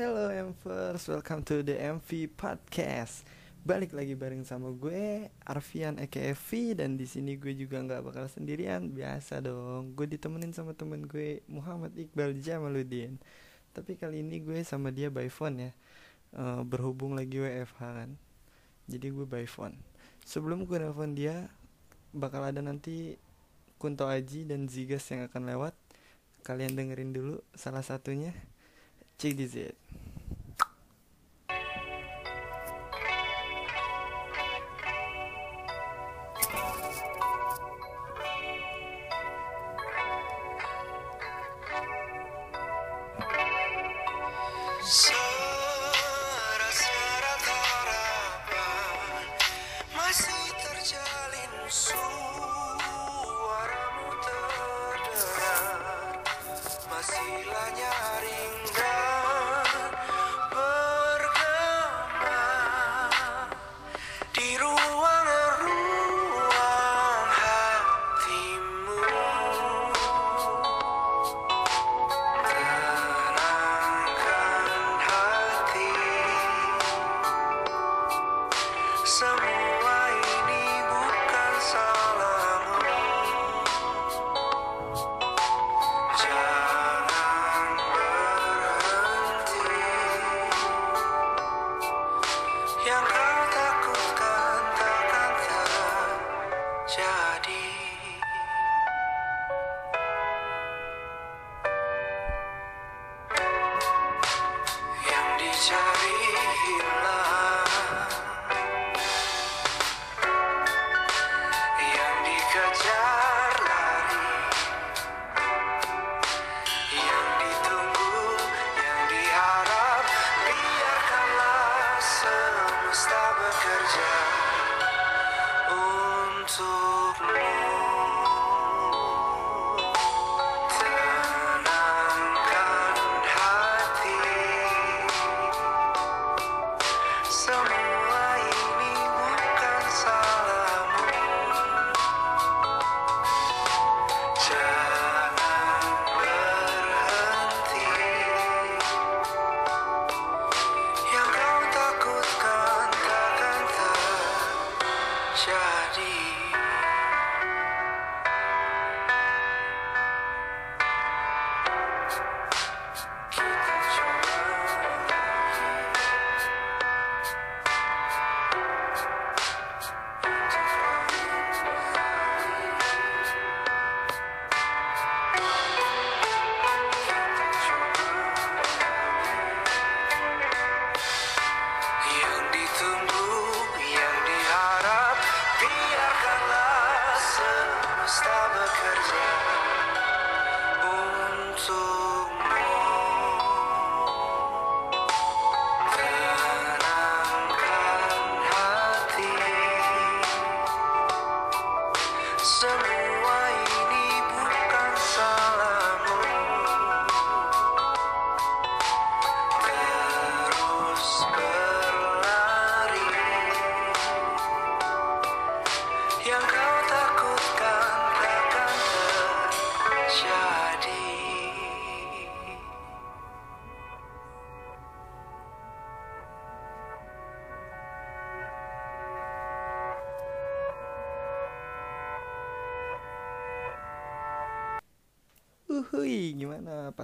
Hello Mvers, welcome to the MV Podcast. Balik lagi bareng sama gue Arfian aka V dan di sini gue juga nggak bakal sendirian, biasa dong. Gue ditemenin sama temen gue Muhammad Iqbal Jamaluddin. Tapi kali ini gue sama dia by phone ya. Eh, berhubung lagi WFH kan. Jadi gue by phone. Sebelum gue nelfon dia bakal ada nanti Kunto Aji dan Zigas yang akan lewat. Kalian dengerin dulu salah satunya. Check this out.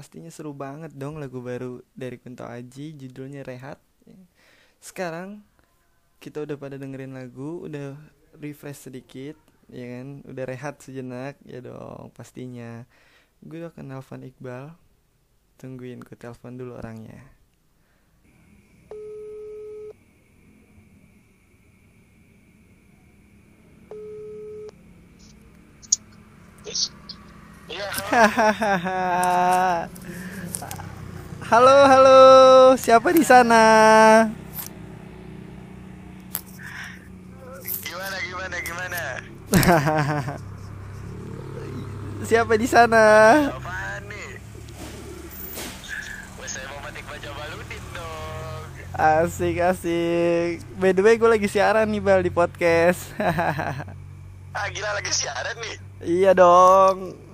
Pastinya seru banget dong lagu baru dari Kunto Aji, judulnya Rehat. Sekarang kita udah pada dengerin lagu, udah refresh sedikit, ya kan? Udah rehat sejenak, ya dong, pastinya. Gue akan nelfon Iqbal. Tungguin gue telepon dulu orangnya. Iya, Hahaha. Halo, halo. Siapa di sana? gimana gimana gimana? Siapa di sana? Asik, asik. By the way, gue lagi siaran nih, Bal, di podcast. Ah gila lagi siaran nih. iya dong.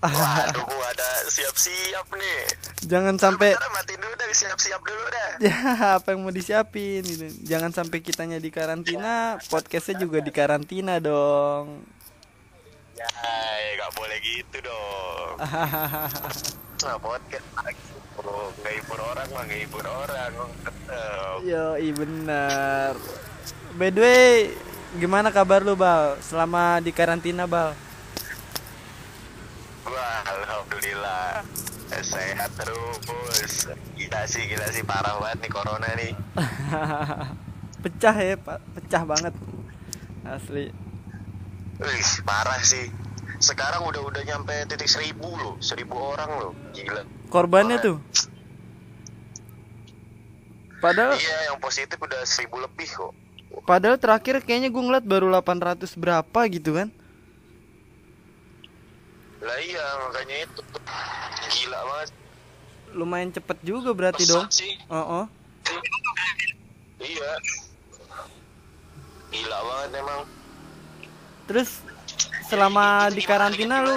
Waduh, ada siap-siap nih. Jangan sampai matiin dulu dah, siap-siap dulu dah. ya apa yang mau disiapin gitu. Jangan sampai kitanya di karantina, podcastnya juga di karantina dong. Ya, ya nggak boleh gitu dong. Nah, podcast lagi. Bro, nggak hibur orang mah nggak hibur orang. Tetep. Yo, iya benar. By the way, gimana kabar lu, Bal? Selama di karantina, Bal? Wah, alhamdulillah sehat terus. Gila sih, gila sih parah banget nih corona nih. pecah ya, Pak. Pecah banget. Asli. Wih, parah sih. Sekarang udah udah nyampe titik seribu loh, seribu orang loh, gila. Korbannya Parah. tuh. Padahal Iya, yang positif udah seribu lebih kok. padahal terakhir kayaknya gue ngeliat baru 800 berapa gitu kan. Lah iya, makanya itu gila banget. Lumayan cepet juga berarti Pesat dong. sih. Oh, oh. Iya. Gila banget emang. Terus selama di karantina lu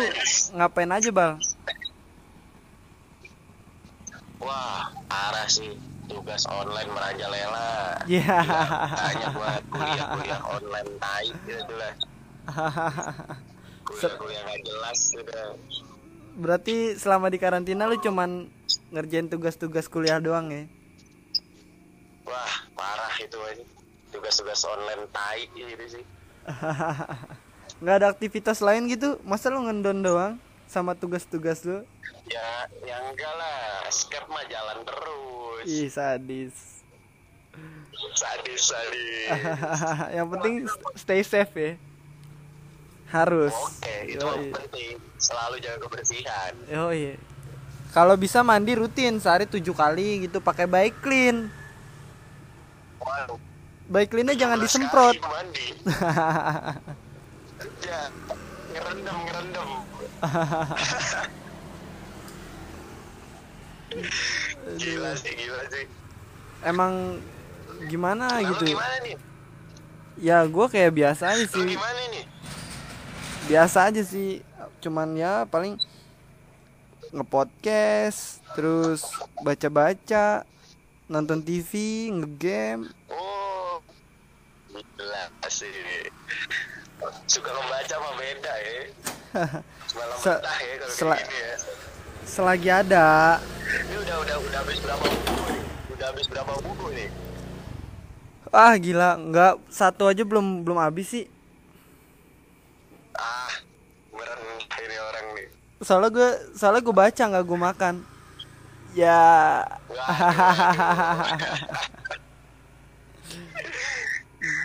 ngapain aja, Bal? Wah, parah sih. Tugas online merajalela. Ya. Tanya buat kuliah-kuliah online tai gitu lah. Kuliah-kuliah gak jelas udah. Berarti selama di karantina lu cuman ngerjain tugas-tugas kuliah doang ya? Wah, parah itu aja. Tugas-tugas online tai gitu sih. Nggak ada aktivitas lain gitu? Masa lu ngendon doang sama tugas-tugas lu? Ya, yang enggak lah. Skep mah jalan terus. Ih, sadis. Sadis, sadis. Yang penting st- stay safe ya. Harus. Oke, itu Yoi. penting. Selalu jaga kebersihan. Yoi. Kalau bisa mandi rutin sehari tujuh kali gitu pakai bike clean. Waduh. Bike cleannya jangan 17 disemprot. mandi. ya, ngerendam, ngerendam. gila sih, gila sih. Emang gimana Lalu gitu? gimana nih? Ya gue kayak biasa aja sih. gimana nih? Biasa aja sih. Cuman ya paling ngepodcast, terus baca-baca, nonton TV, ngegame. Oh, gila sih. Suka membaca mah beda ya. Malam Se- betah ya kalau kayak gini ya. Selagi ada, Ini udah udah udah habis berapa buku nih? Udah habis berapa buku nih? ah gila, nggak satu aja belum belum habis sih. Ah, ini orang nih. Soalnya gue soalnya gue baca nggak gue makan. Ya.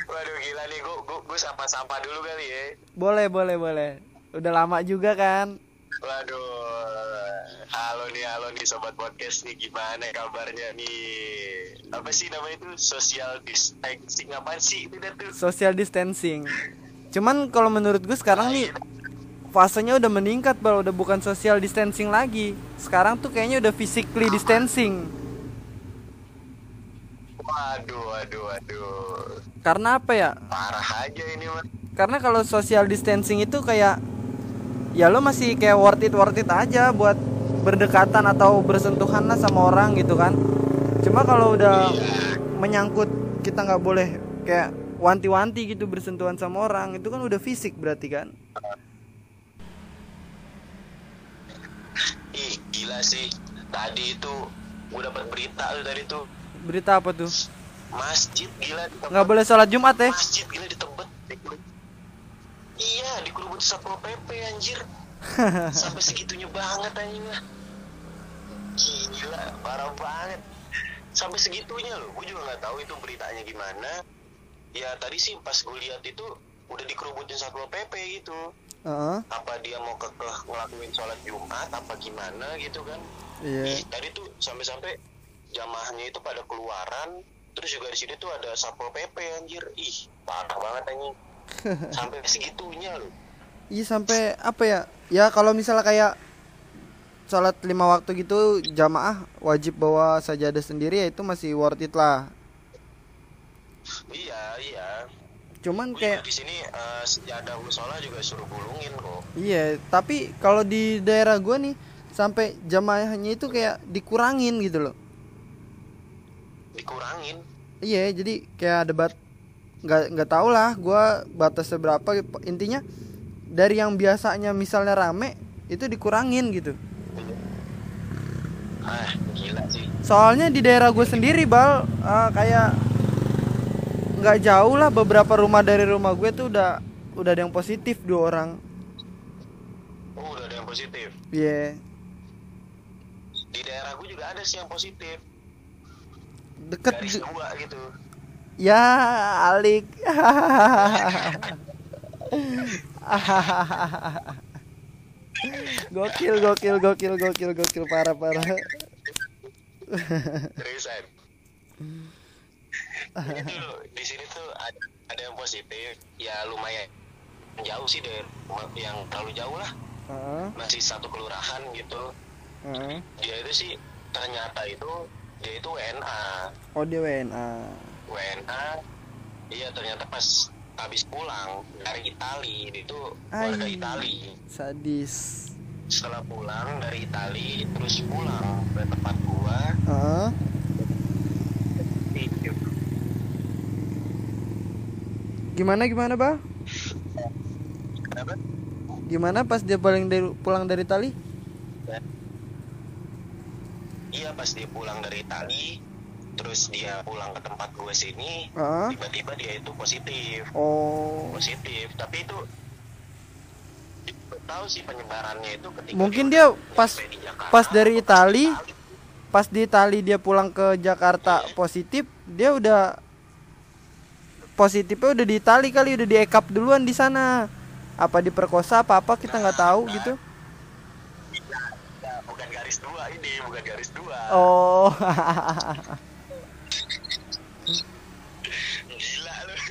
Waduh gila nih, gua gua, gua sapa-sapa dulu kali ya. boleh boleh boleh. Udah lama juga kan. Waduh, halo nih, halo nih sobat podcast nih, gimana kabarnya nih? Apa sih namanya itu social distancing apa sih itu tuh? Social distancing. Cuman kalau menurut gue sekarang nih fasenya udah meningkat bal udah bukan social distancing lagi. Sekarang tuh kayaknya udah physically distancing. Waduh, waduh, waduh, Karena apa ya? parah aja ini mah. Karena kalau social distancing itu kayak ya lo masih kayak worth it worth it aja buat berdekatan atau bersentuhan lah sama orang gitu kan. Cuma kalau udah menyangkut kita nggak boleh kayak wanti-wanti gitu bersentuhan sama orang itu kan udah fisik berarti kan. Ih, gila sih. Tadi itu gua dapat berita tuh tadi tuh Berita apa tuh? masjid gila Nggak boleh sholat Jumat ya? masjid gila di Tebet iya dikerubut satpol pp anjir sampai segitunya banget anjing lah gila parah banget sampai segitunya loh gue juga nggak tahu itu beritanya gimana ya tadi sih pas gue lihat itu udah dikerubutin satpol pp gitu Heeh. apa dia mau kekeh ngelakuin sholat jumat apa gimana gitu kan Iya. Tadi tuh sampai-sampai jamaahnya itu pada keluaran terus juga di sini tuh ada satpol pp anjir ih parah banget anjing sampai segitunya loh Iya sampai apa ya? Ya kalau misalnya kayak sholat lima waktu gitu jamaah wajib bawa sajadah sendiri ya itu masih worth it lah. iya iya cuman kayak kayak di sini eh, sejadah musola juga suruh gulungin kok. Iya tapi kalau di daerah gua nih sampai jamaahnya itu kayak dikurangin gitu loh. Dikurangin? Iya jadi kayak ada bat nggak nggak tau lah gua batasnya berapa. Intinya dari yang biasanya misalnya rame itu dikurangin gitu. Ah gila sih. Soalnya di daerah gue sendiri bal eh, kayak nggak jauh lah beberapa rumah dari rumah gue tuh udah udah ada yang positif dua orang. Oh udah ada yang positif? Iya. Di daerah gue juga ada sih yang positif. Deket garis dua gitu. Ya alik. Gokil gokil gokil gokil gokil. Parah parah. Seriusan. Itu di sini tuh ada, ada yang positif ya lumayan jauh sih dari rumah yang terlalu jauh lah. Heeh, masih satu kelurahan gitu. Heeh. dia itu sih ternyata itu dia itu WNA oh dia WNA WNA iya ternyata pas habis pulang dari Itali itu warga. Itali. sadis. Setelah pulang dari Itali terus pulang ke tempat gua. Heeh. di- gimana gimana bang kenapa? Gimana pas dia paling dari pulang dari tali? Iya pas dia pulang dari Itali terus dia pulang ke tempat gue sini tiba-tiba dia itu positif. Oh. Positif tapi itu tahu sih penyebarannya itu ketika Mungkin dia dia pas- di Jakarta. pas dari Itali, Itali. pas di Itali dia pulang ke Jakarta positif dia udah positifnya udah di Itali kali udah di ekap duluan di sana. Apa diperkosa apa apa kita nggak tahu gitu. Ya, bukan garis dua ini bukan garis dua. Oh. Gila lu.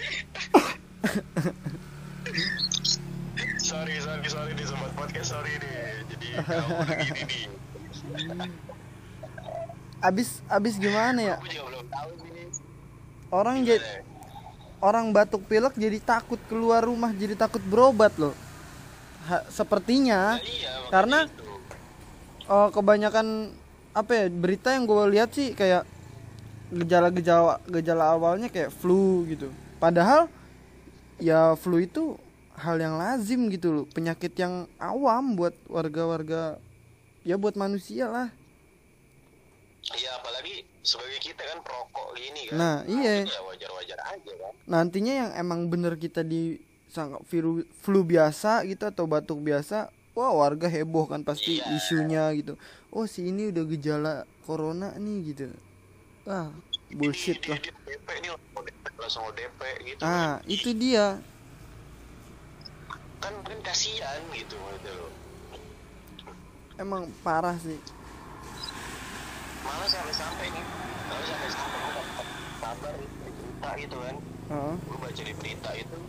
Sorry sorry sorry nih sobat podcast sorry nih. Jadi kamu begini nih. Abis abis gimana ya? Orang jadi Gimana? Orang batuk pilek jadi takut keluar rumah jadi takut berobat loh. Ha- sepertinya Ya, iya, karena oh, kebanyakan apa ya berita yang gue lihat sih kayak gejala-gejala gejala awalnya kayak flu gitu. Padahal ya flu itu hal yang lazim gitu loh penyakit yang awam buat warga-warga ya buat manusia lah. Iya apalagi sebagai kita kan perokok gini kan. Nah, iya. Ya wajar-wajar aja kan. nantinya yang emang bener kita disangka virus flu biasa gitu atau batuk biasa wah warga heboh kan pasti Iya. isunya gitu oh si ini udah gejala corona nih gitu ah bullshit lah langsung ODP gitu. ah kan. itu dia kan kan kasihan gitu gitu emang parah sih Malah sampai-sampai nih, malah sampai-sampai gua dapat kabar di berita gitu kan. Heeh. Gue baca di berita itu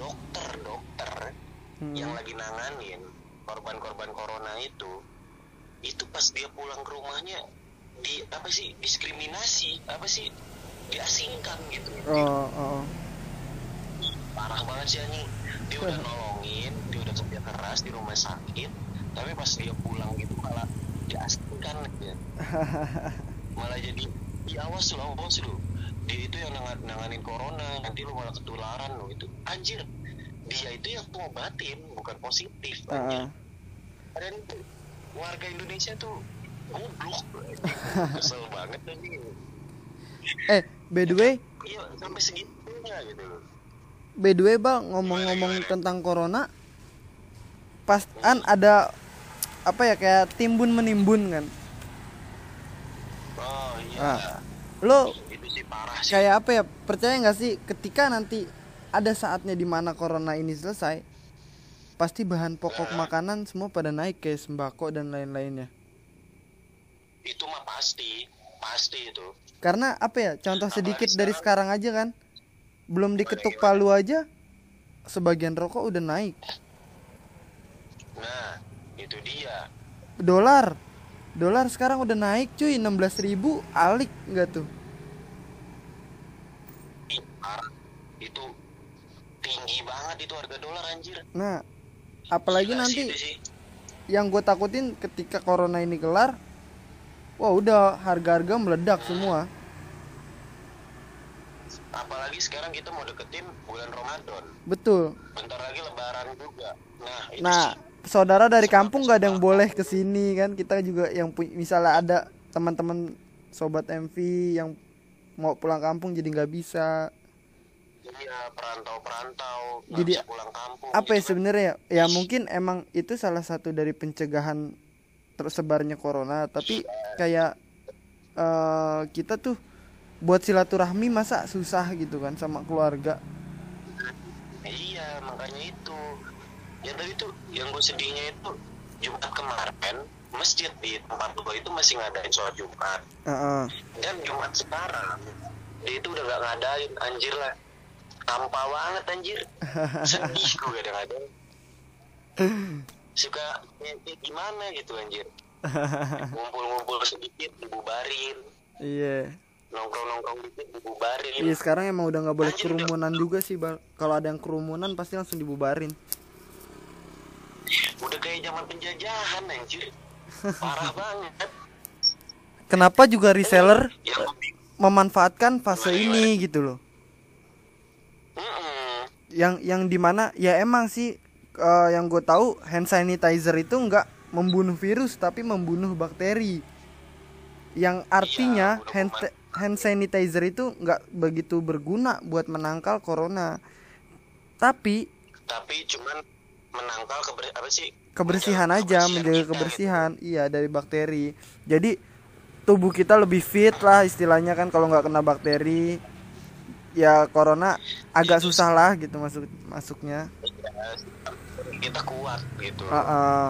dokter dokter Hmm. yang lagi nanganin korban-korban corona itu itu pas dia pulang ke rumahnya di apa sih diskriminasi apa sih diasingkan gitu oh, oh. parah banget sih anjing dia udah nolongin dia udah kerja keras di rumah sakit tapi pas dia pulang gitu malah diasingkan gitu. malah jadi di awas lu awas lu dia itu yang nangan- nanganin corona nanti lu malah ketularan lu itu. Anjir dia itu yang ngobatin bukan positif anjir. Ah, dan warga Indonesia tuh goblok kesel banget anjing eh by the way iya sampai segitunya gitu. By the way bang ngomong-ngomong tentang corona pas kan ada apa ya kayak timbun menimbun kan? Oh iya. Ah. lo itu sih parah sih. kayak apa ya percaya nggak sih ketika nanti ada saatnya di mana corona ini selesai pasti bahan pokok makanan semua pada naik kayak sembako dan lain-lainnya. Itu mah pasti pasti itu. Karena apa ya contoh sedikit dari sekarang. aja kan belum diketuk palu aja sebagian rokok udah naik. Nah itu dia. Dolar. Dolar sekarang udah naik cuy. 16.000 ribu alik nggak tuh? Parah itu tinggi banget itu harga dolar anjir. Nah apalagi Gila nanti sih. yang gue takutin ketika corona ini kelar wah udah harga-harga meledak semua. Apalagi sekarang kita mau deketin bulan Ramadan. Betul. Bentar lagi lebaran juga. Nah itu nah sih saudara dari kampung gak ada yang boleh ke sini kan? Kita juga yang misalnya ada teman-teman sobat MV yang mau pulang kampung jadi nggak bisa. Iya perantau-perantau Jadi, pulang kampung apa ya gitu kan. sebenarnya? Ya mungkin emang itu salah satu dari pencegahan tersebarnya corona tapi kayak eh, kita tuh buat silaturahmi masa susah gitu kan sama keluarga. Iya makanya itu yang tadi tuh yang gue sedihnya itu Jumat kemarin masjid di tempat gue itu masih ngadain sholat Jumat. Heeh. dan Jumat sekarang dia itu udah gak ngadain anjir lah. Tanpa banget anjir. Sedih gue kadang-kadang. Suka ya, ya gimana gitu anjir. Ngumpul-ngumpul sedikit dibubarin. Iya. Nongkrong-nongkrong dikit dibubarin. Iya sekarang emang udah nggak boleh Anjir, udah. kerumunan juga sih Bal. kalau ada yang kerumunan pasti langsung dibubarin udah kayak zaman penjajahan anjir. Parah banget. Kenapa juga reseller bingung memanfaatkan fase ini gitu loh? Yang yang di mana ya emang sih eh, yang gue tahu hand sanitizer itu nggak membunuh virus tapi membunuh bakteri. Yang artinya udah hand hand sanitizer itu nggak begitu berguna buat menangkal corona. Tapi tapi cuman menangkal keber apa sih kebersihan menjaga aja kebersihan menjaga kita kebersihan iya dari bakteri jadi tubuh kita lebih fit lah istilahnya kan kalau nggak kena bakteri ya corona agak susah lah gitu masuk masuknya gitu. kita kuat gitu Ah, ah.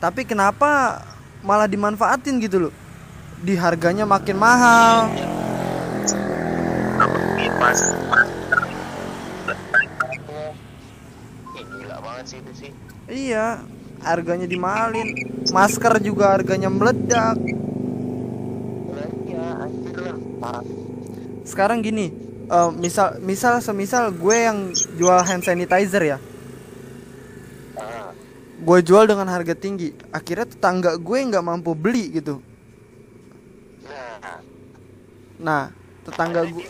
Tapi kenapa malah dimanfaatin gitu loh? Di harganya makin mahal. pas Iya, harganya dimahalin. Masker juga harganya meledak. iya Sekarang gini, eh, misal misal semisal gue yang jual hand sanitizer ya. ah, Gue jual dengan harga tinggi. Akhirnya tetangga gue nggak mampu beli gitu. nah Nah, tetangga gue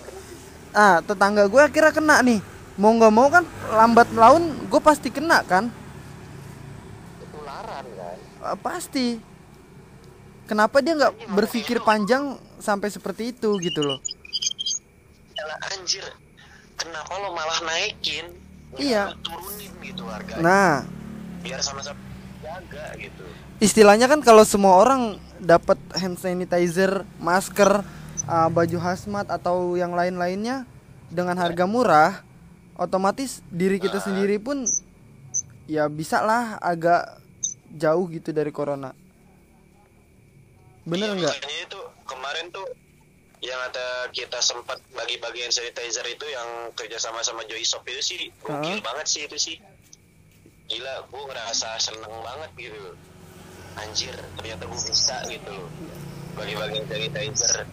ah tetangga gue akhirnya kena nih. Mau nggak mau kan lambat laun gue pasti kena kan? Ah, pasti. Kenapa dia nggak berpikir panjang sampai seperti itu gitu loh? Yalah, anjir. Kenapa lo malah naikin? Iya. turunin gitu harganya. Nah, biar sama-sama jaga gitu. Istilahnya kan kalau semua orang dapat hand sanitizer, masker, ah, baju hazmat atau yang lain-lainnya dengan harga murah, otomatis diri kita sendiri pun ya bisa lah agak jauh gitu dari corona. Bener Iya, nggak? makanya itu kemarin tuh yang ada kita sempat bagi-bagi hand sanitizer itu yang kerja sama sama Joy Shop itu sih gokil Hah? banget sih itu sih gila gue ngerasa seneng banget gitu anjir ternyata gue bisa gitu bagi-bagi sanitizer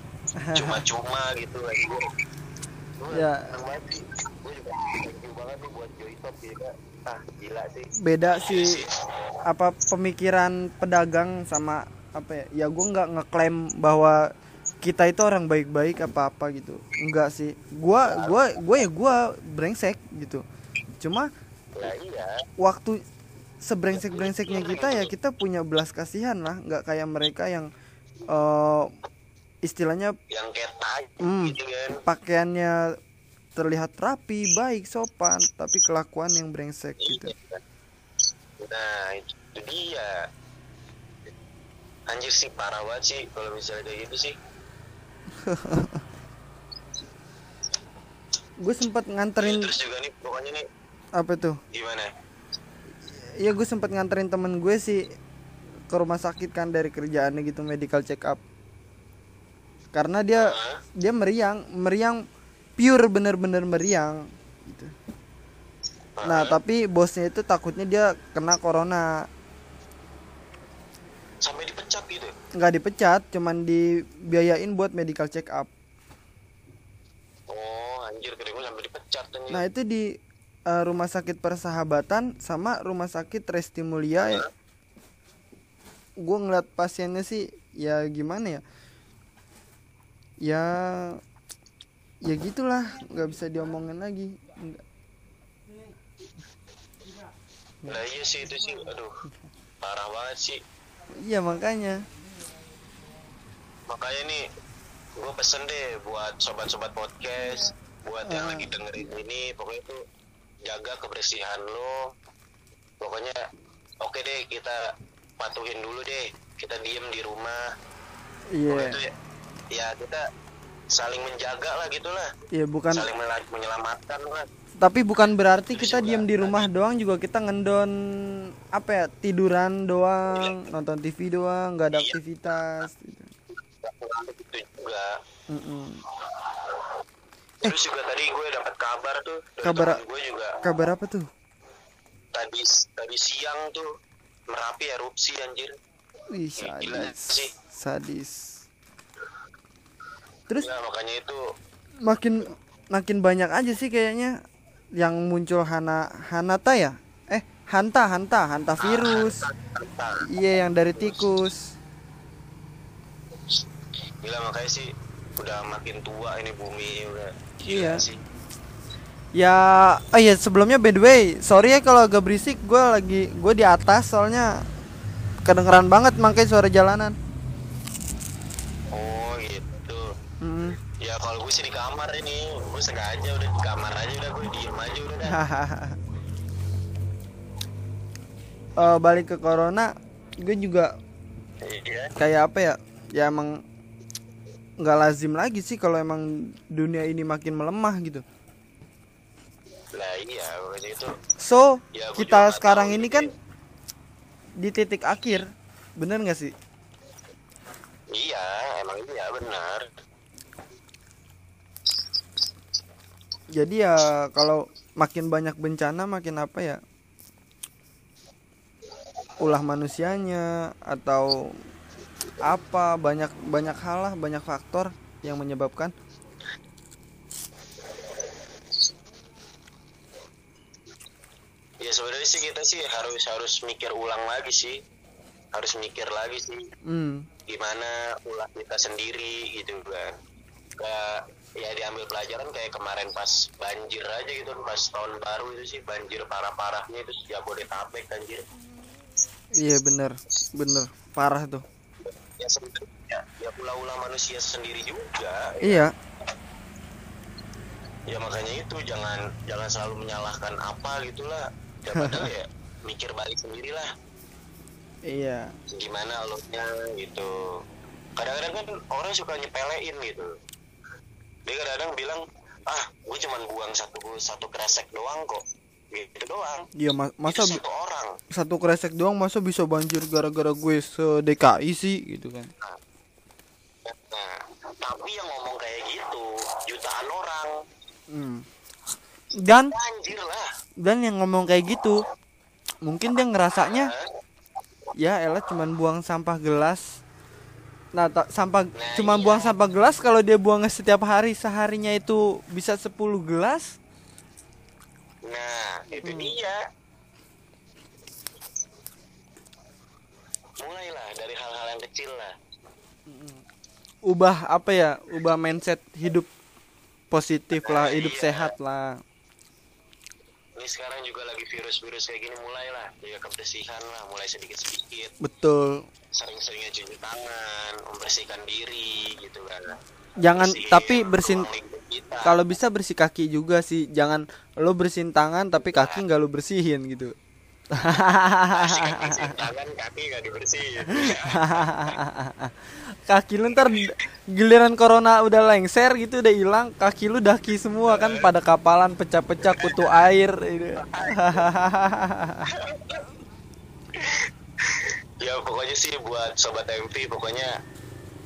cuma-cuma gitu lagi gue Ya. gue juga banget nih buat Joy Shop gila ah gila sih. Beda sih apa pemikiran pedagang sama apa ya? Ya gue nggak ngeklaim bahwa kita itu orang baik-baik apa apa gitu. Enggak sih. Gua gua gua ya gua brengsek gitu. Cuma lah iya. waktu sebrengsek brengseknya kita ya kita punya belas kasihan lah. Nggak kayak mereka yang eh, istilahnya yang kayak Hmm. gitu kan. pakaiannya terlihat rapi baik sopan tapi kelakuan yang brengsek gitu. Nah itu dia. Anjir sih parah banget sih Kalau misalnya kayak gitu sih. Gue sempat nganterin Terus juga nih pokoknya nih. Apa tuh? Gimana? Iya gue sempat nganterin temen gue sih ke rumah sakit kan dari kerjaannya gitu medical check up. Karena dia Hah? dia meriang meriang pure bener-bener meriang gitu. nah tapi bosnya itu takutnya dia kena corona Sampai dipecat gitu nggak dipecat cuman dibiayain buat medical check up Oh anjir kira gue sampai dipecat Nah itu di eh, rumah sakit persahabatan sama rumah sakit Resti Mulia ya. Gue ngeliat pasiennya sih ya gimana ya? Ya ya gitulah nggak bisa diomongin lagi. Nggak- Nah iya sih itu sih, aduh parah banget sih. Iya makanya. Makanya nih, gue pesen deh buat sobat-sobat podcast, buat yang Ah. lagi dengerin ini, pokoknya tuh jaga kebersihan lo. Pokoknya oke deh kita patuhin dulu deh, kita diem di rumah. Iya. Pokoknya tuh ya, ya kita saling menjaga lah gitulah, Iya bukan. saling menyelamatkan lah. Tapi bukan berarti Terus kita diem di rumah doang juga kita ngendon apa ya tiduran doang, nonton TV doang, nggak ada Iya. aktivitas. Gitu. Itu juga. Mm-mm. Terus juga tadi gue dapat kabar tuh Kabar- gue juga Kabar apa tuh? tadi tadi siang tuh merapi erupsi anjir. Wih Gila sadis, sih. sadis. Terus Ya makanya itu makin makin banyak aja sih kayaknya yang muncul hana hanata ya? Eh hanta hanta hanta virus. Entar. Iya yang dari tikus. Gila makanya sih udah makin tua ini bumi udah gila Iya. sih. Ya, oh iya sebelumnya by the way, sorry ya kalau agak berisik, gue lagi gue di atas soalnya kedengeran banget makanya suara jalanan. Oh gitu. Mm. Ya kalau gue sih di kamar ini, gue sengaja udah di kamar aja udah gue diem aja udah dah. Eh, balik ke corona, gue juga Iya. kayak apa ya? Ya emang nggak lazim lagi sih kalau emang dunia ini makin melemah gitu. Lah iya itu. So Ya, kita sekarang ini ini. kan di titik akhir, bener nggak sih? Iya emang iya benar. Jadi ya kalau makin banyak bencana makin apa ya? Ulah manusianya atau apa banyak banyak hal lah banyak faktor yang menyebabkan Ya sebenarnya sih kita sih harus harus mikir ulang lagi sih. Harus mikir lagi sih hmm gimana ulah kita sendiri gitu kan kayak ya diambil pelajaran kayak kemarin pas banjir aja gitu pas tahun baru itu sih banjir parah-parahnya itu Jabodetabek anjir. Iya bener bener parah tuh. Ya sebenarnya ya ulah-ulah manusia sendiri juga. Iya. Ya makanya itu jangan jangan selalu menyalahkan apa gitulah. Ya padahal ya mikir balik sendirilah. Iya. Gimana lo gitu. Kadang-kadang kan orang suka nyepelein gitu dia kadang-kadang bilang ah gue cuman buang satu satu kresek doang kok. Gitu doang. Iya ma- masa itu bi- satu orang. satu kresek doang masa bisa banjir gara-gara gue se DKI sih? Gitu kan. Nah. Tapi yang ngomong kayak gitu jutaan orang. Hmm. dan anjir lah. dan yang ngomong kayak gitu mungkin dia ngerasanya ya elah cuman buang sampah gelas nah sampah Nah, cuman iya. buang sampah gelas kalau dia buangnya setiap hari seharinya itu bisa 10 gelas nah itu Hmm. dia mulailah dari hal-hal yang kecil lah ubah apa ya ubah mindset hidup positif lah Nah, hidup iya. sehat lah ini sekarang juga lagi virus-virus kayak gini mulailah. Jaga kebersihan lah mulai sedikit-sedikit. Betul. Sering-seringnya cuci tangan membersihkan diri gitu kan. Jangan Bersihin tapi bersin lingkup kita. kalau bisa bersih kaki juga sih. Jangan lo bersihin tangan tapi kaki nggak lo bersihin gitu tangan kaki nggak dibersihin kaki lu ntar giliran corona udah lengser gitu udah hilang kaki lu daki semua kan pada kapalan pecah-pecah kutu air gitu. ya pokoknya sih buat sobat MV pokoknya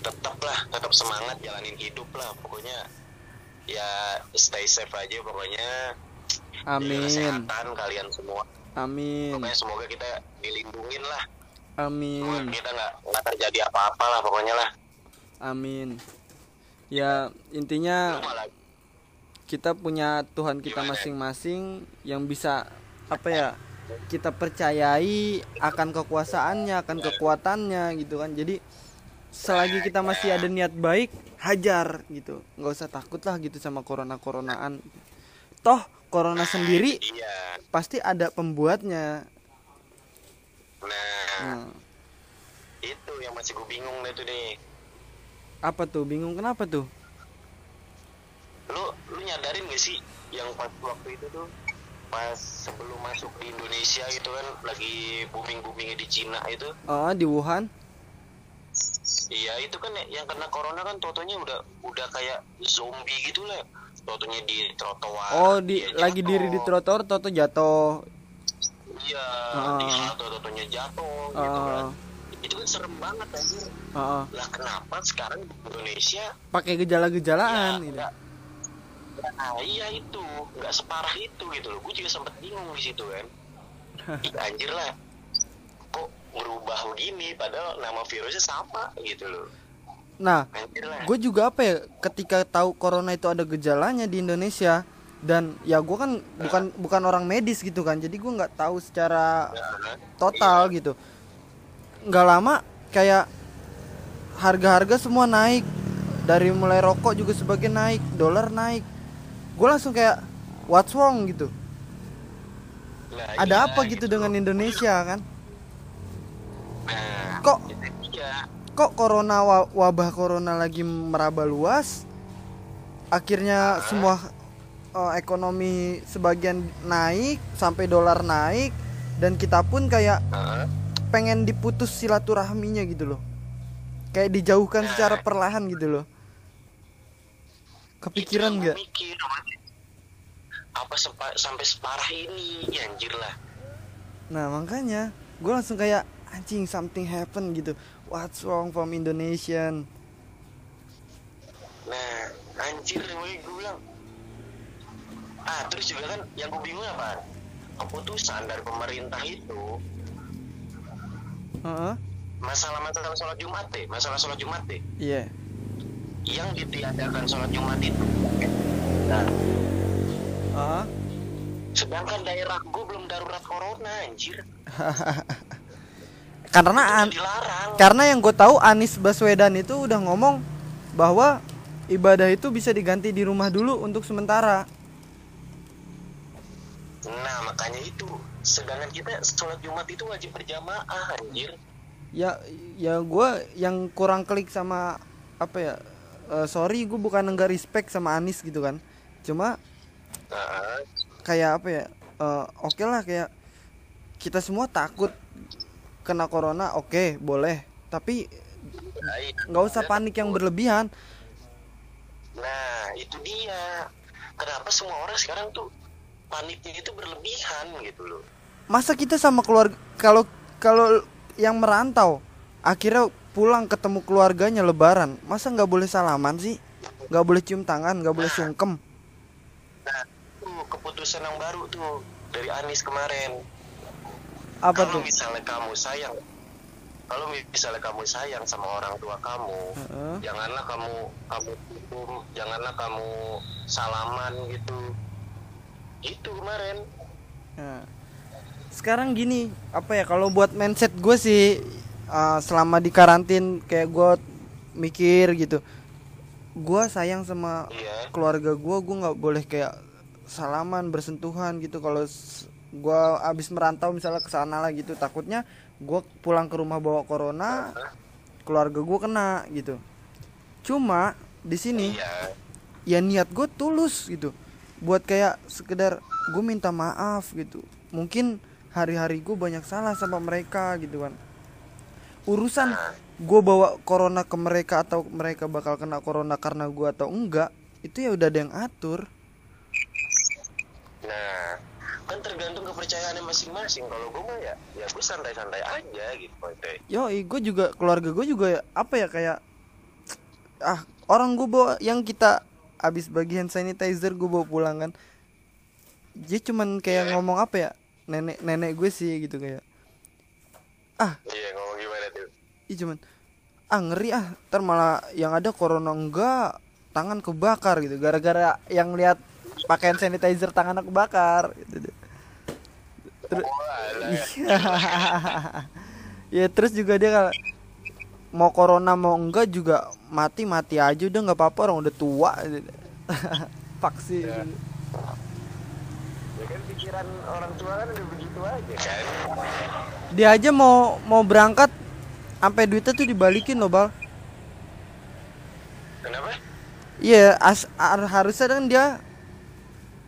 tetap lah tetap semangat jalanin hidup lah pokoknya ya stay safe aja pokoknya. Amin. Kesehatan kalian semua amin. Pokoknya semoga kita dilindungin lah. Semoga amin kita nggak nggak terjadi apa-apa lah pokoknya lah. Amin. Ya intinya kita punya Tuhan kita masing-masing yang bisa apa ya kita percayai akan kekuasaannya akan kekuatannya gitu kan. Jadi selagi kita masih ada niat baik hajar gitu. Nggak usah takut lah gitu sama corona coronaan toh corona sendiri iya. pasti ada pembuatnya. Nah Nah, itu yang masih gue bingung nih tuh nih. Apa tuh? Bingung kenapa tuh? Lu lu nyadarin gak sih yang pas waktu itu tuh? Pas sebelum masuk di Indonesia gitu kan lagi booming boomingnya di Cina itu. Oh di Wuhan? Iya itu kan yang kena corona kan totonya udah udah kayak zombie gitu lah totonya di trotoar. Oh di dia lagi diri di jatuh. trotoar toto jatuh. Iya Ah. di halte totonya jatuh gitu kan. Ah. itu kan serem banget anjir. Heeh. lah kenapa sekarang di Indonesia pakai gejala-gejalaan ya, gitu? nah iya itu. Nggak separah itu gitu loh. Gue juga sempet bingung di situ kan. Anjir lah. Kok berubah begini? Padahal nama virusnya sama gitu loh nah gue juga apa ya ketika tahu corona itu ada gejalanya di Indonesia dan ya gue kan bukan bukan orang medis gitu kan jadi gue nggak tahu secara Nah, total gitu. Nggak lama kayak harga-harga semua naik dari mulai rokok juga sebagian naik dolar naik. Gue langsung kayak what's wrong? gitu. Nah, ada iya, apa gitu dengan Indonesia kan? Nah, kok kok corona wa- wabah corona lagi meraba luas? Akhirnya semua eh, ekonomi sebagian naik sampai dolar naik dan kita pun kayak pengen diputus silaturahminya gitu loh. Kayak dijauhkan secara perlahan gitu loh. Kepikiran nggak? apa sempa- sampai separah ini ya, anjir lah. Nah makanya gue langsung kayak anjing something happen gitu what's wrong from Indonesian Nah, anjir gue gue bilang. Ah, terus juga kan yang gue bingung apa? Keputusan dari pemerintah itu Heeh. masalah-masalah sholat Jumat deh, masalah sholat Jumat deh. iya Yang ditiadakan sholat Jumat itu. Nah, Heeh. sedangkan daerah gue belum darurat corona, anjir. karena an- dilarang. karena yang gue tahu Anies Baswedan itu udah ngomong bahwa ibadah itu bisa diganti di rumah dulu untuk sementara Nah, makanya itu. Sedangkan kita sholat Jumat itu wajib berjamaah, anjir. ya ya gue yang kurang klik sama apa ya eh, sorry gue bukan enggak respect sama Anies gitu kan cuma Nah, kayak apa ya eh, oke lah kayak kita semua takut kena corona oke boleh tapi baik. nggak usah panik yang berlebihan Nah, itu dia. Kenapa semua orang sekarang tuh paniknya itu berlebihan gitu loh. masa kita sama keluarga kalau kalau yang merantau akhirnya pulang ketemu keluarganya lebaran masa nggak boleh salaman sih nggak boleh cium tangan nggak boleh sungkem Nah, tuh keputusan yang baru tuh dari Anies kemarin. Apa kalau tuh misalnya kamu sayang, kalau misalnya kamu sayang sama orang tua kamu, Heeh. janganlah kamu kamu cium, janganlah kamu salaman gitu. Itu kemarin. Nah, sekarang gini apa ya kalau buat mindset gue sih uh, selama di karantin kayak gue mikir gitu gue sayang sama Iya. keluarga gue gue nggak boleh kayak salaman bersentuhan gitu kalau gue abis merantau misalnya ke sana lah gitu. Takutnya gue pulang ke rumah bawa corona keluarga gue kena gitu. Cuma di sini Iya. ya niat gue tulus gitu. Buat kayak sekedar gue minta maaf gitu. Mungkin hari-hari gue banyak salah sama mereka gitu kan. Urusan gue bawa corona ke mereka atau mereka bakal kena corona karena gue atau enggak itu ya udah ada yang atur. Nah, kan tergantung kepercayaannya masing-masing. Kalau gue mah ya, ya gue santai-santai aja gitu. Yo gue juga keluarga gue juga ya, apa ya kayak ah orang gue bawa yang kita abis bagi hand sanitizer gue bawa pulang kan dia cuman kayak ngomong apa ya nenek nenek gue sih gitu kayak ah Iya, ngomong gimana tuh? Ih cuman ah ngeri ah ntar malah yang ada corona enggak tangan kebakar gitu gara-gara yang lihat pakaian sanitizer tangan aku bakar gitu deh. Terus iya. ya terus juga dia kalau mau corona mau enggak juga mati mati aja udah nggak apa-apa orang udah tua vaksin Ya. Ya kan pikiran orang tua kan udah begitu aja kan. dia aja mau mau berangkat sampai duitnya tuh dibalikin loh bal Kenapa? iya as ar- harusnya kan dia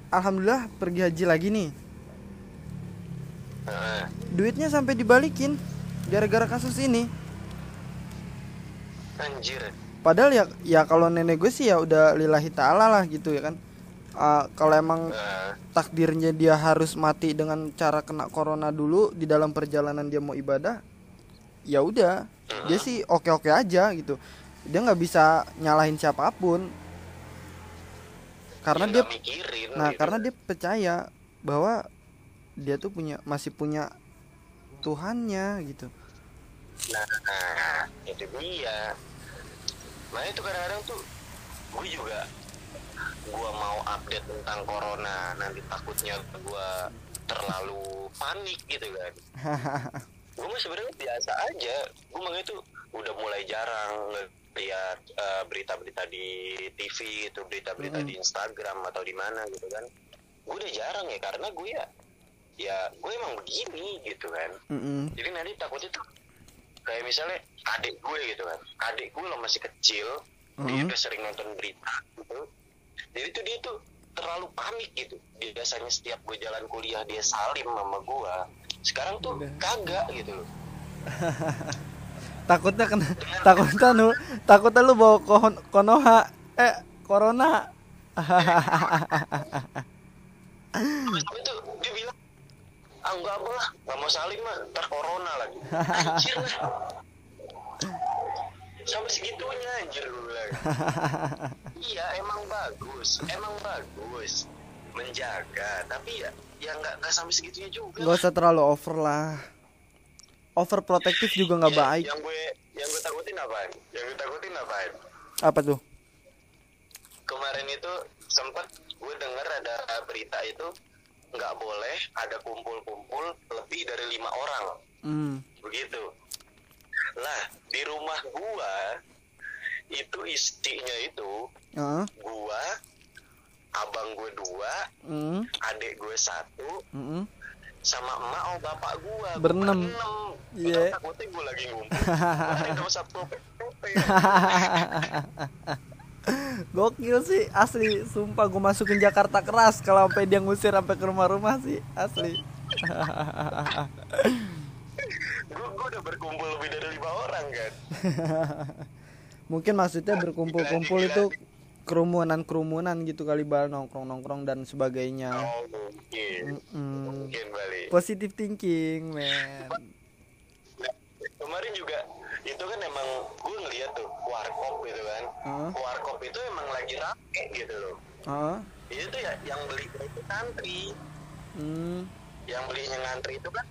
alhamdulillah pergi haji lagi nih Duitnya sampai dibalikin gara-gara kasus ini. Anjir. padahal ya ya kalau nenek gue sih ya udah lillahi ta'ala lah gitu ya kan. Ah, kalau emang takdirnya dia harus mati dengan cara kena corona dulu di dalam perjalanan dia mau ibadah ya udah. Dia sih oke oke aja gitu. Dia nggak bisa nyalahin siapa pun. Karena dia mikirin. nah gitu. karena dia percaya bahwa dia tuh punya masih punya Tuhannya gitu Nah, itu dia. Nah itu kadang-kadang tuh gue juga gue mau update tentang corona nanti takutnya gue terlalu panik gitu kan. gue mah sebenarnya biasa aja. Gue makanya tuh udah mulai jarang lihat berita-berita di TV itu berita-berita Mm. di Instagram atau di mana gitu kan. Gue udah jarang ya karena gue ya ya gue emang begini gitu kan. Mm-mm. jadi nanti takutnya tuh kayak misalnya adik gue gitu kan. Adik gue lo masih kecil dia Mhm. udah sering nonton berita gitu. Jadi tuh dia tuh terlalu panik gitu. Dia biasanya setiap gue jalan kuliah dia salim sama gue sekarang tuh Udah. kagak gitu loh. Takutnya kena takutnya lu takutnya lu bawa kohon, konoha eh corona. Itu dia ah enggak apa lah. Nggak mau salim mah ntar corona lagi. Anjir lah. Sampai segitunya anjir gue bilang iya emang bagus. Emang bagus. Menjaga. Tapi ya ya nggak nggak sampai segitunya juga nggak usah terlalu over lah. Overprotective juga nggak Ya, baik. yang gue yang gue takutin apaan? Yang gue takutin apaan? Apa tuh? Kemarin itu sempat gue dengar ada berita itu nggak boleh ada kumpul-kumpul lebih dari lima orang hmm. begitu lah di rumah gua itu isinya itu Heeh. gua abang gue dua Hmm. adik gue satu Mm-mm. sama emak oh bapak gua Gua Berenam. Iya. Takutnya gue lagi ngumpul Lari sama satu PP Gokil sih asli. Sumpah gue masukin Jakarta keras kalau sampai dia ngusir sampai ke rumah-rumah sih asli. Gue udah berkumpul lebih dari lima orang kan? Mungkin maksudnya berkumpul-kumpul itu kerumunan-kerumunan gitu kali bal nongkrong-nongkrong dan sebagainya. Oh mungkin. Mm-mm. mungkin balik. Positive thinking man kemarin juga itu kan emang gue ngeliat tuh warkop gitu kan Heeh. warkop itu emang lagi rame gitu loh Heeh. itu tuh ya yang beli itu ngantri Hmm. yang belinya ngantri itu kan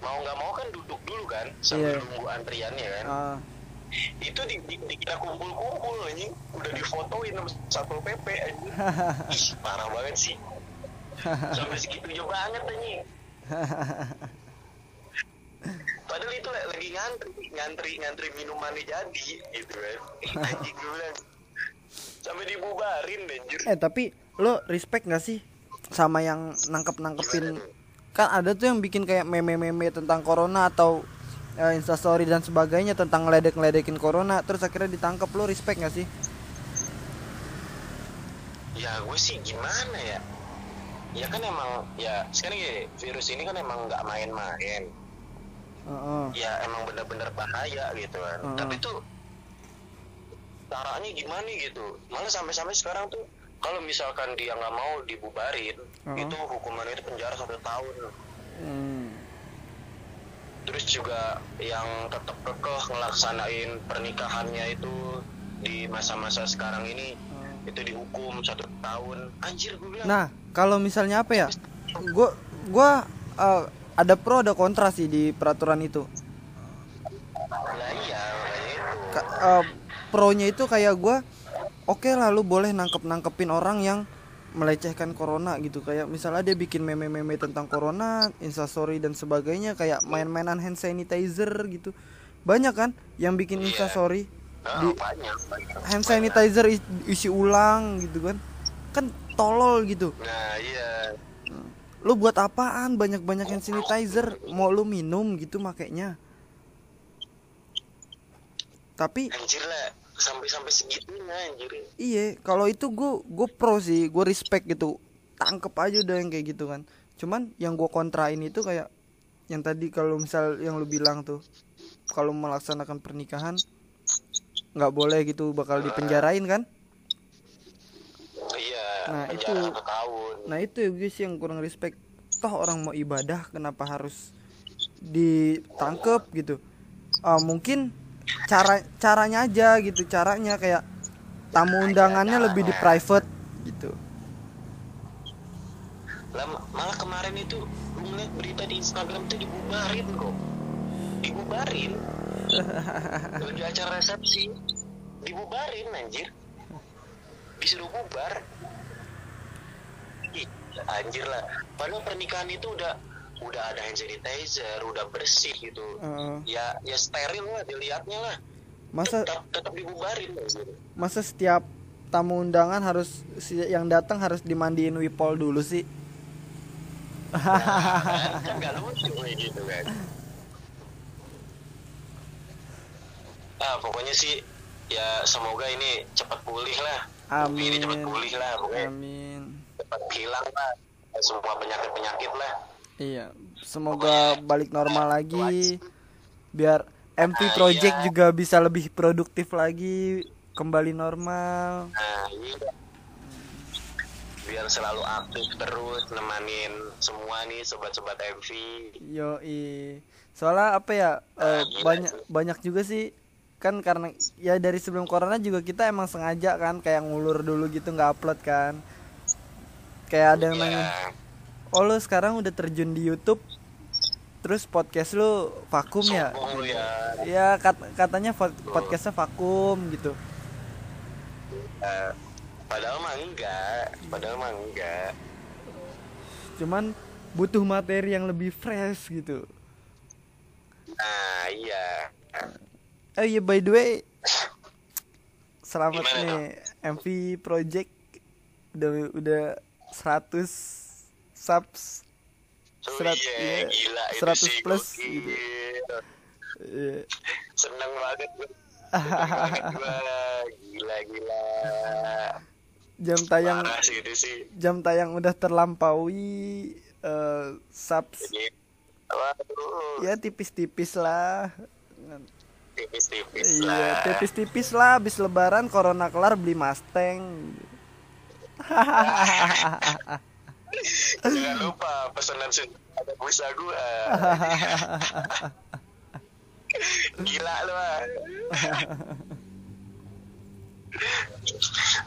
mau nggak mau kan duduk dulu kan sambil Iya. nunggu antriannya kan Ah. itu di, di, dikira kumpul-kumpul anjing udah difotoin sama satpol pp anjing ih parah banget sih sampai segitunya banget anjing padahal itu la- lagi ngantri ngantri ngantri minumannya jadi gitu kan anjing gue bilang. Sampai dibubarin anjir eh tapi lo respect gak sih sama yang nangkep nangkepin kan ada tuh yang bikin kayak meme-meme tentang corona atau eh, instastory dan sebagainya tentang ngeledek ngeledekin corona terus akhirnya ditangkap lo respect gak sih? Ya gue sih gimana ya? Ya kan emang ya sekarang gini virus ini kan emang nggak main-main Heeh. ya emang bener-bener bahaya gitu kan Heeh. tapi tuh caranya gimana gitu malah sampai-sampai sekarang tuh kalau misalkan dia nggak mau dibubarin Heeh. itu hukumannya itu penjara satu tahun Hmm. terus juga yang tetap kekeh ngelaksanain pernikahannya itu di masa-masa sekarang ini itu dihukum satu tahun anjir gue bilang Nah, kalau misalnya apa ya? Gua gua eh, ada pro ada kontra sih di peraturan itu. iya Ka- eh, pronya itu kayak gua oke lah lu boleh nangkep nangkepin orang yang melecehkan corona gitu. Kayak misalnya dia bikin meme-meme tentang corona instastory dan sebagainya kayak main-mainan hand sanitizer gitu. Banyak kan yang bikin Iya. instastory Nah, di hand sanitizer is- isi ulang gitu kan. Kan tolol gitu. Nah, iya. Lu buat apaan banyak-banyak hand sanitizer mau lu minum gitu makainya tapi Anjir lah, sampai-sampai segitunya anjir. Iya, kalau itu gue gue pro sih, gue respect gitu. Tangkep aja udah yang kayak gitu kan. Cuman yang gue kontrain itu kayak yang tadi kalau misal yang lu bilang tuh, kalau melaksanakan pernikahan nggak boleh gitu bakal dipenjarain kan? Nah, itu-. Nah itu ya guys yang kurang respect. Toh orang mau ibadah kenapa harus ditangkep gitu? Ah mungkin cara caranya aja gitu, caranya kayak tamu undangannya lebih di private gitu. Lah, malah kemarin itu lu ngeliat berita di Instagram tuh dibubarin kok. Dibubarin. Lagi acara resepsi dibubarin anjir. Disuruh bubar. Ih, anjir lah. Padahal pernikahan itu udah udah ada hand sanitizer, udah bersih gitu. Heeh. Ya ya steril lah dilihatnya lah. masa Tetap tetap dibubarin anjir. masa setiap tamu undangan harus si- yang datang harus dimandiin wipol dulu sih. kan lucu kayak gitu kan ah pokoknya sih ya semoga ini cepat pulih lah Covid ini cepat Amin. pulih lah pokoknya Amin. Cepat hilang lah semua penyakit penyakit lah Iya, semoga balik normal lagi biar MP Ah, Project iya. juga bisa lebih produktif lagi, kembali normal. nah iya biar selalu aktif terus nemanin semua nih sobat-sobat MV Yoi. Soalnya apa ya? eh, Ah, gila banyak banyak juga sih kan karena ya dari sebelum corona juga kita emang sengaja kan kayak ngulur dulu gitu nggak upload kan. Kayak ada yang nanya, ya "Oh, lu sekarang udah terjun di YouTube?" Terus podcast lu vakum ya? sombong ya Ya kat- katanya vo- podcastnya vakum gitu. Eh, padahal mah enggak padahal mah enggak Cuman butuh materi yang lebih fresh gitu. nah iya Oh iya by the way Selamat Gimana nih MV Project udah udah 100 subs Oh Serat- iya, iya, gila itu 100 sih, plus gokil. gitu. Iya. Seneng banget gue. Gila, gila. Jam tayang Parah sih itu sih. jam tayang udah terlampaui eh, subs Jadi, waduh, ya tipis-tipis lah. tipis-tipis Iya, lah. tipis-tipis lah habis lebaran corona kelar beli Mustang. Jangan lupa pesanan sih ada pulsa gue. Gila lu ah.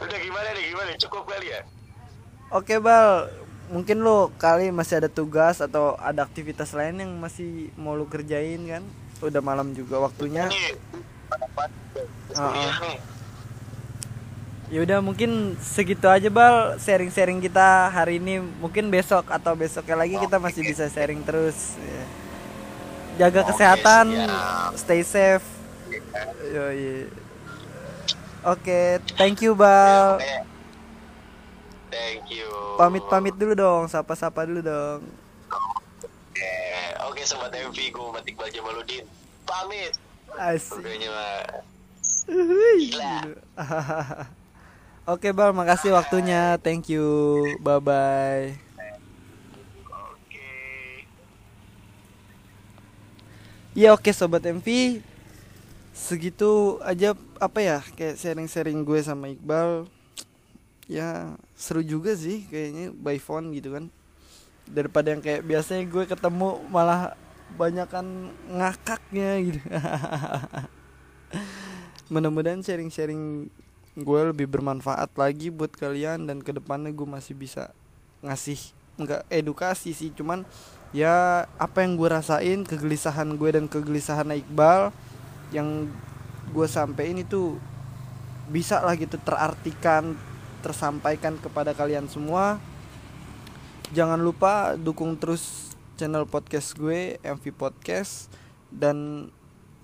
Udah gimana nih, gimana? Cukup kali ya? Oke Bal, mungkin lo kali masih ada tugas atau ada aktivitas lain yang masih mau lu kerjain kan? Udah malam juga waktunya. Kuliah ah. nih. Ya udah mungkin segitu aja Bal sharing-sharing kita hari ini. Mungkin besok atau besoknya lagi kita masih bisa sharing terus. ya. Jaga kesehatan, stay safe. Yoi. Oke, thank you Bal. Thank you. Pamit-pamit dulu dong, sapa-sapa dulu dong. Oke, oke sobat MV gue Matik Baja Maludin. Pamit. Asik. Gila. Oke Bal, makasih waktunya. Thank you. Bye bye. Oke. Ya oke sobat MV. Segitu aja apa ya kayak sharing-sharing gue sama Iqbal. Ya seru juga sih kayaknya by phone gitu kan. Daripada yang kayak biasanya gue ketemu malah banyakan ngakaknya gitu. Mudah-mudahan sharing-sharing gue lebih bermanfaat lagi buat kalian dan ke depannya gue masih bisa ngasih nggak edukasi sih cuman ya apa yang gue rasain kegelisahan gue dan kegelisahan Iqbal yang gue sampein itu bisa lah gitu terartikan tersampaikan kepada kalian semua. Jangan lupa dukung terus channel podcast gue MV Podcast dan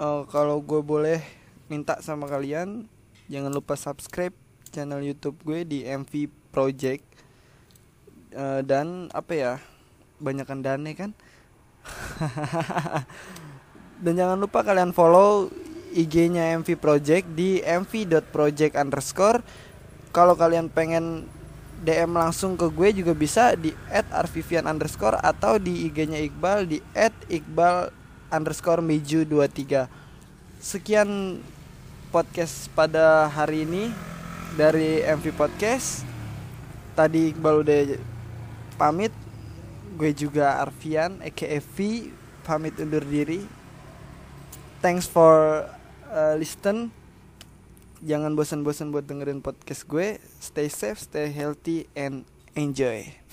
uh, kalau gue boleh minta sama kalian jangan lupa subscribe channel YouTube gue di MV Project. Uh, dan apa ya? Banyakkan dane kan? Dan jangan lupa kalian follow IG-nya MV Project di mv.project underscore. Kalau kalian pengen DM langsung ke gue juga bisa di @arvivian underscore atau di IG-nya Iqbal di @iqbal underscore meju 23 sekian podcast pada hari ini dari MV Podcast. Tadi Iqbal udah pamit. Gue juga Arfian aka V pamit undur diri. Thanks for uh, listen. Jangan bosan-bosan buat dengerin podcast gue. Stay safe stay healthy and enjoy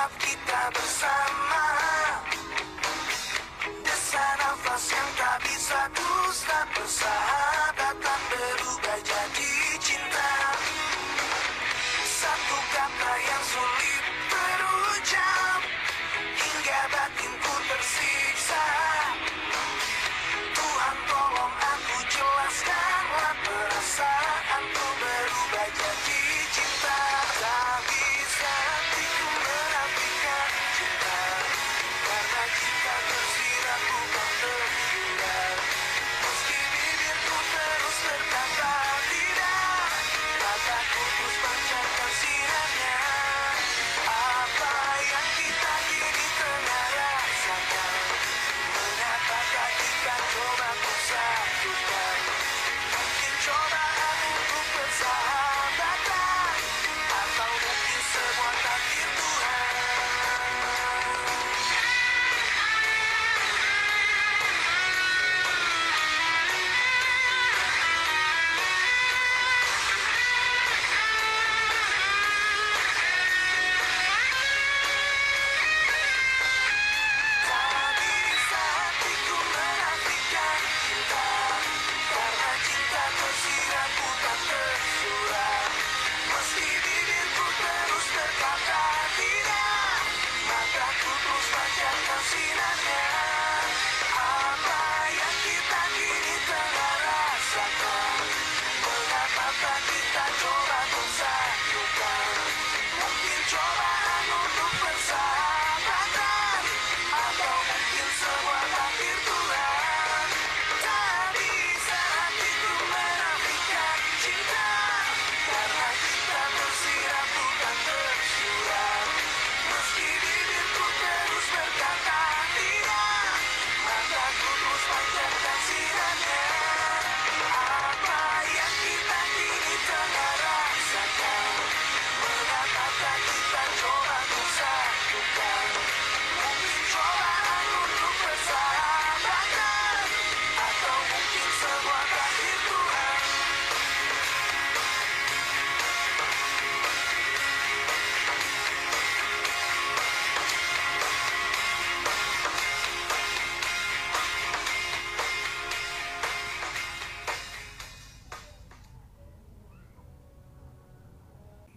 Saat kita bersama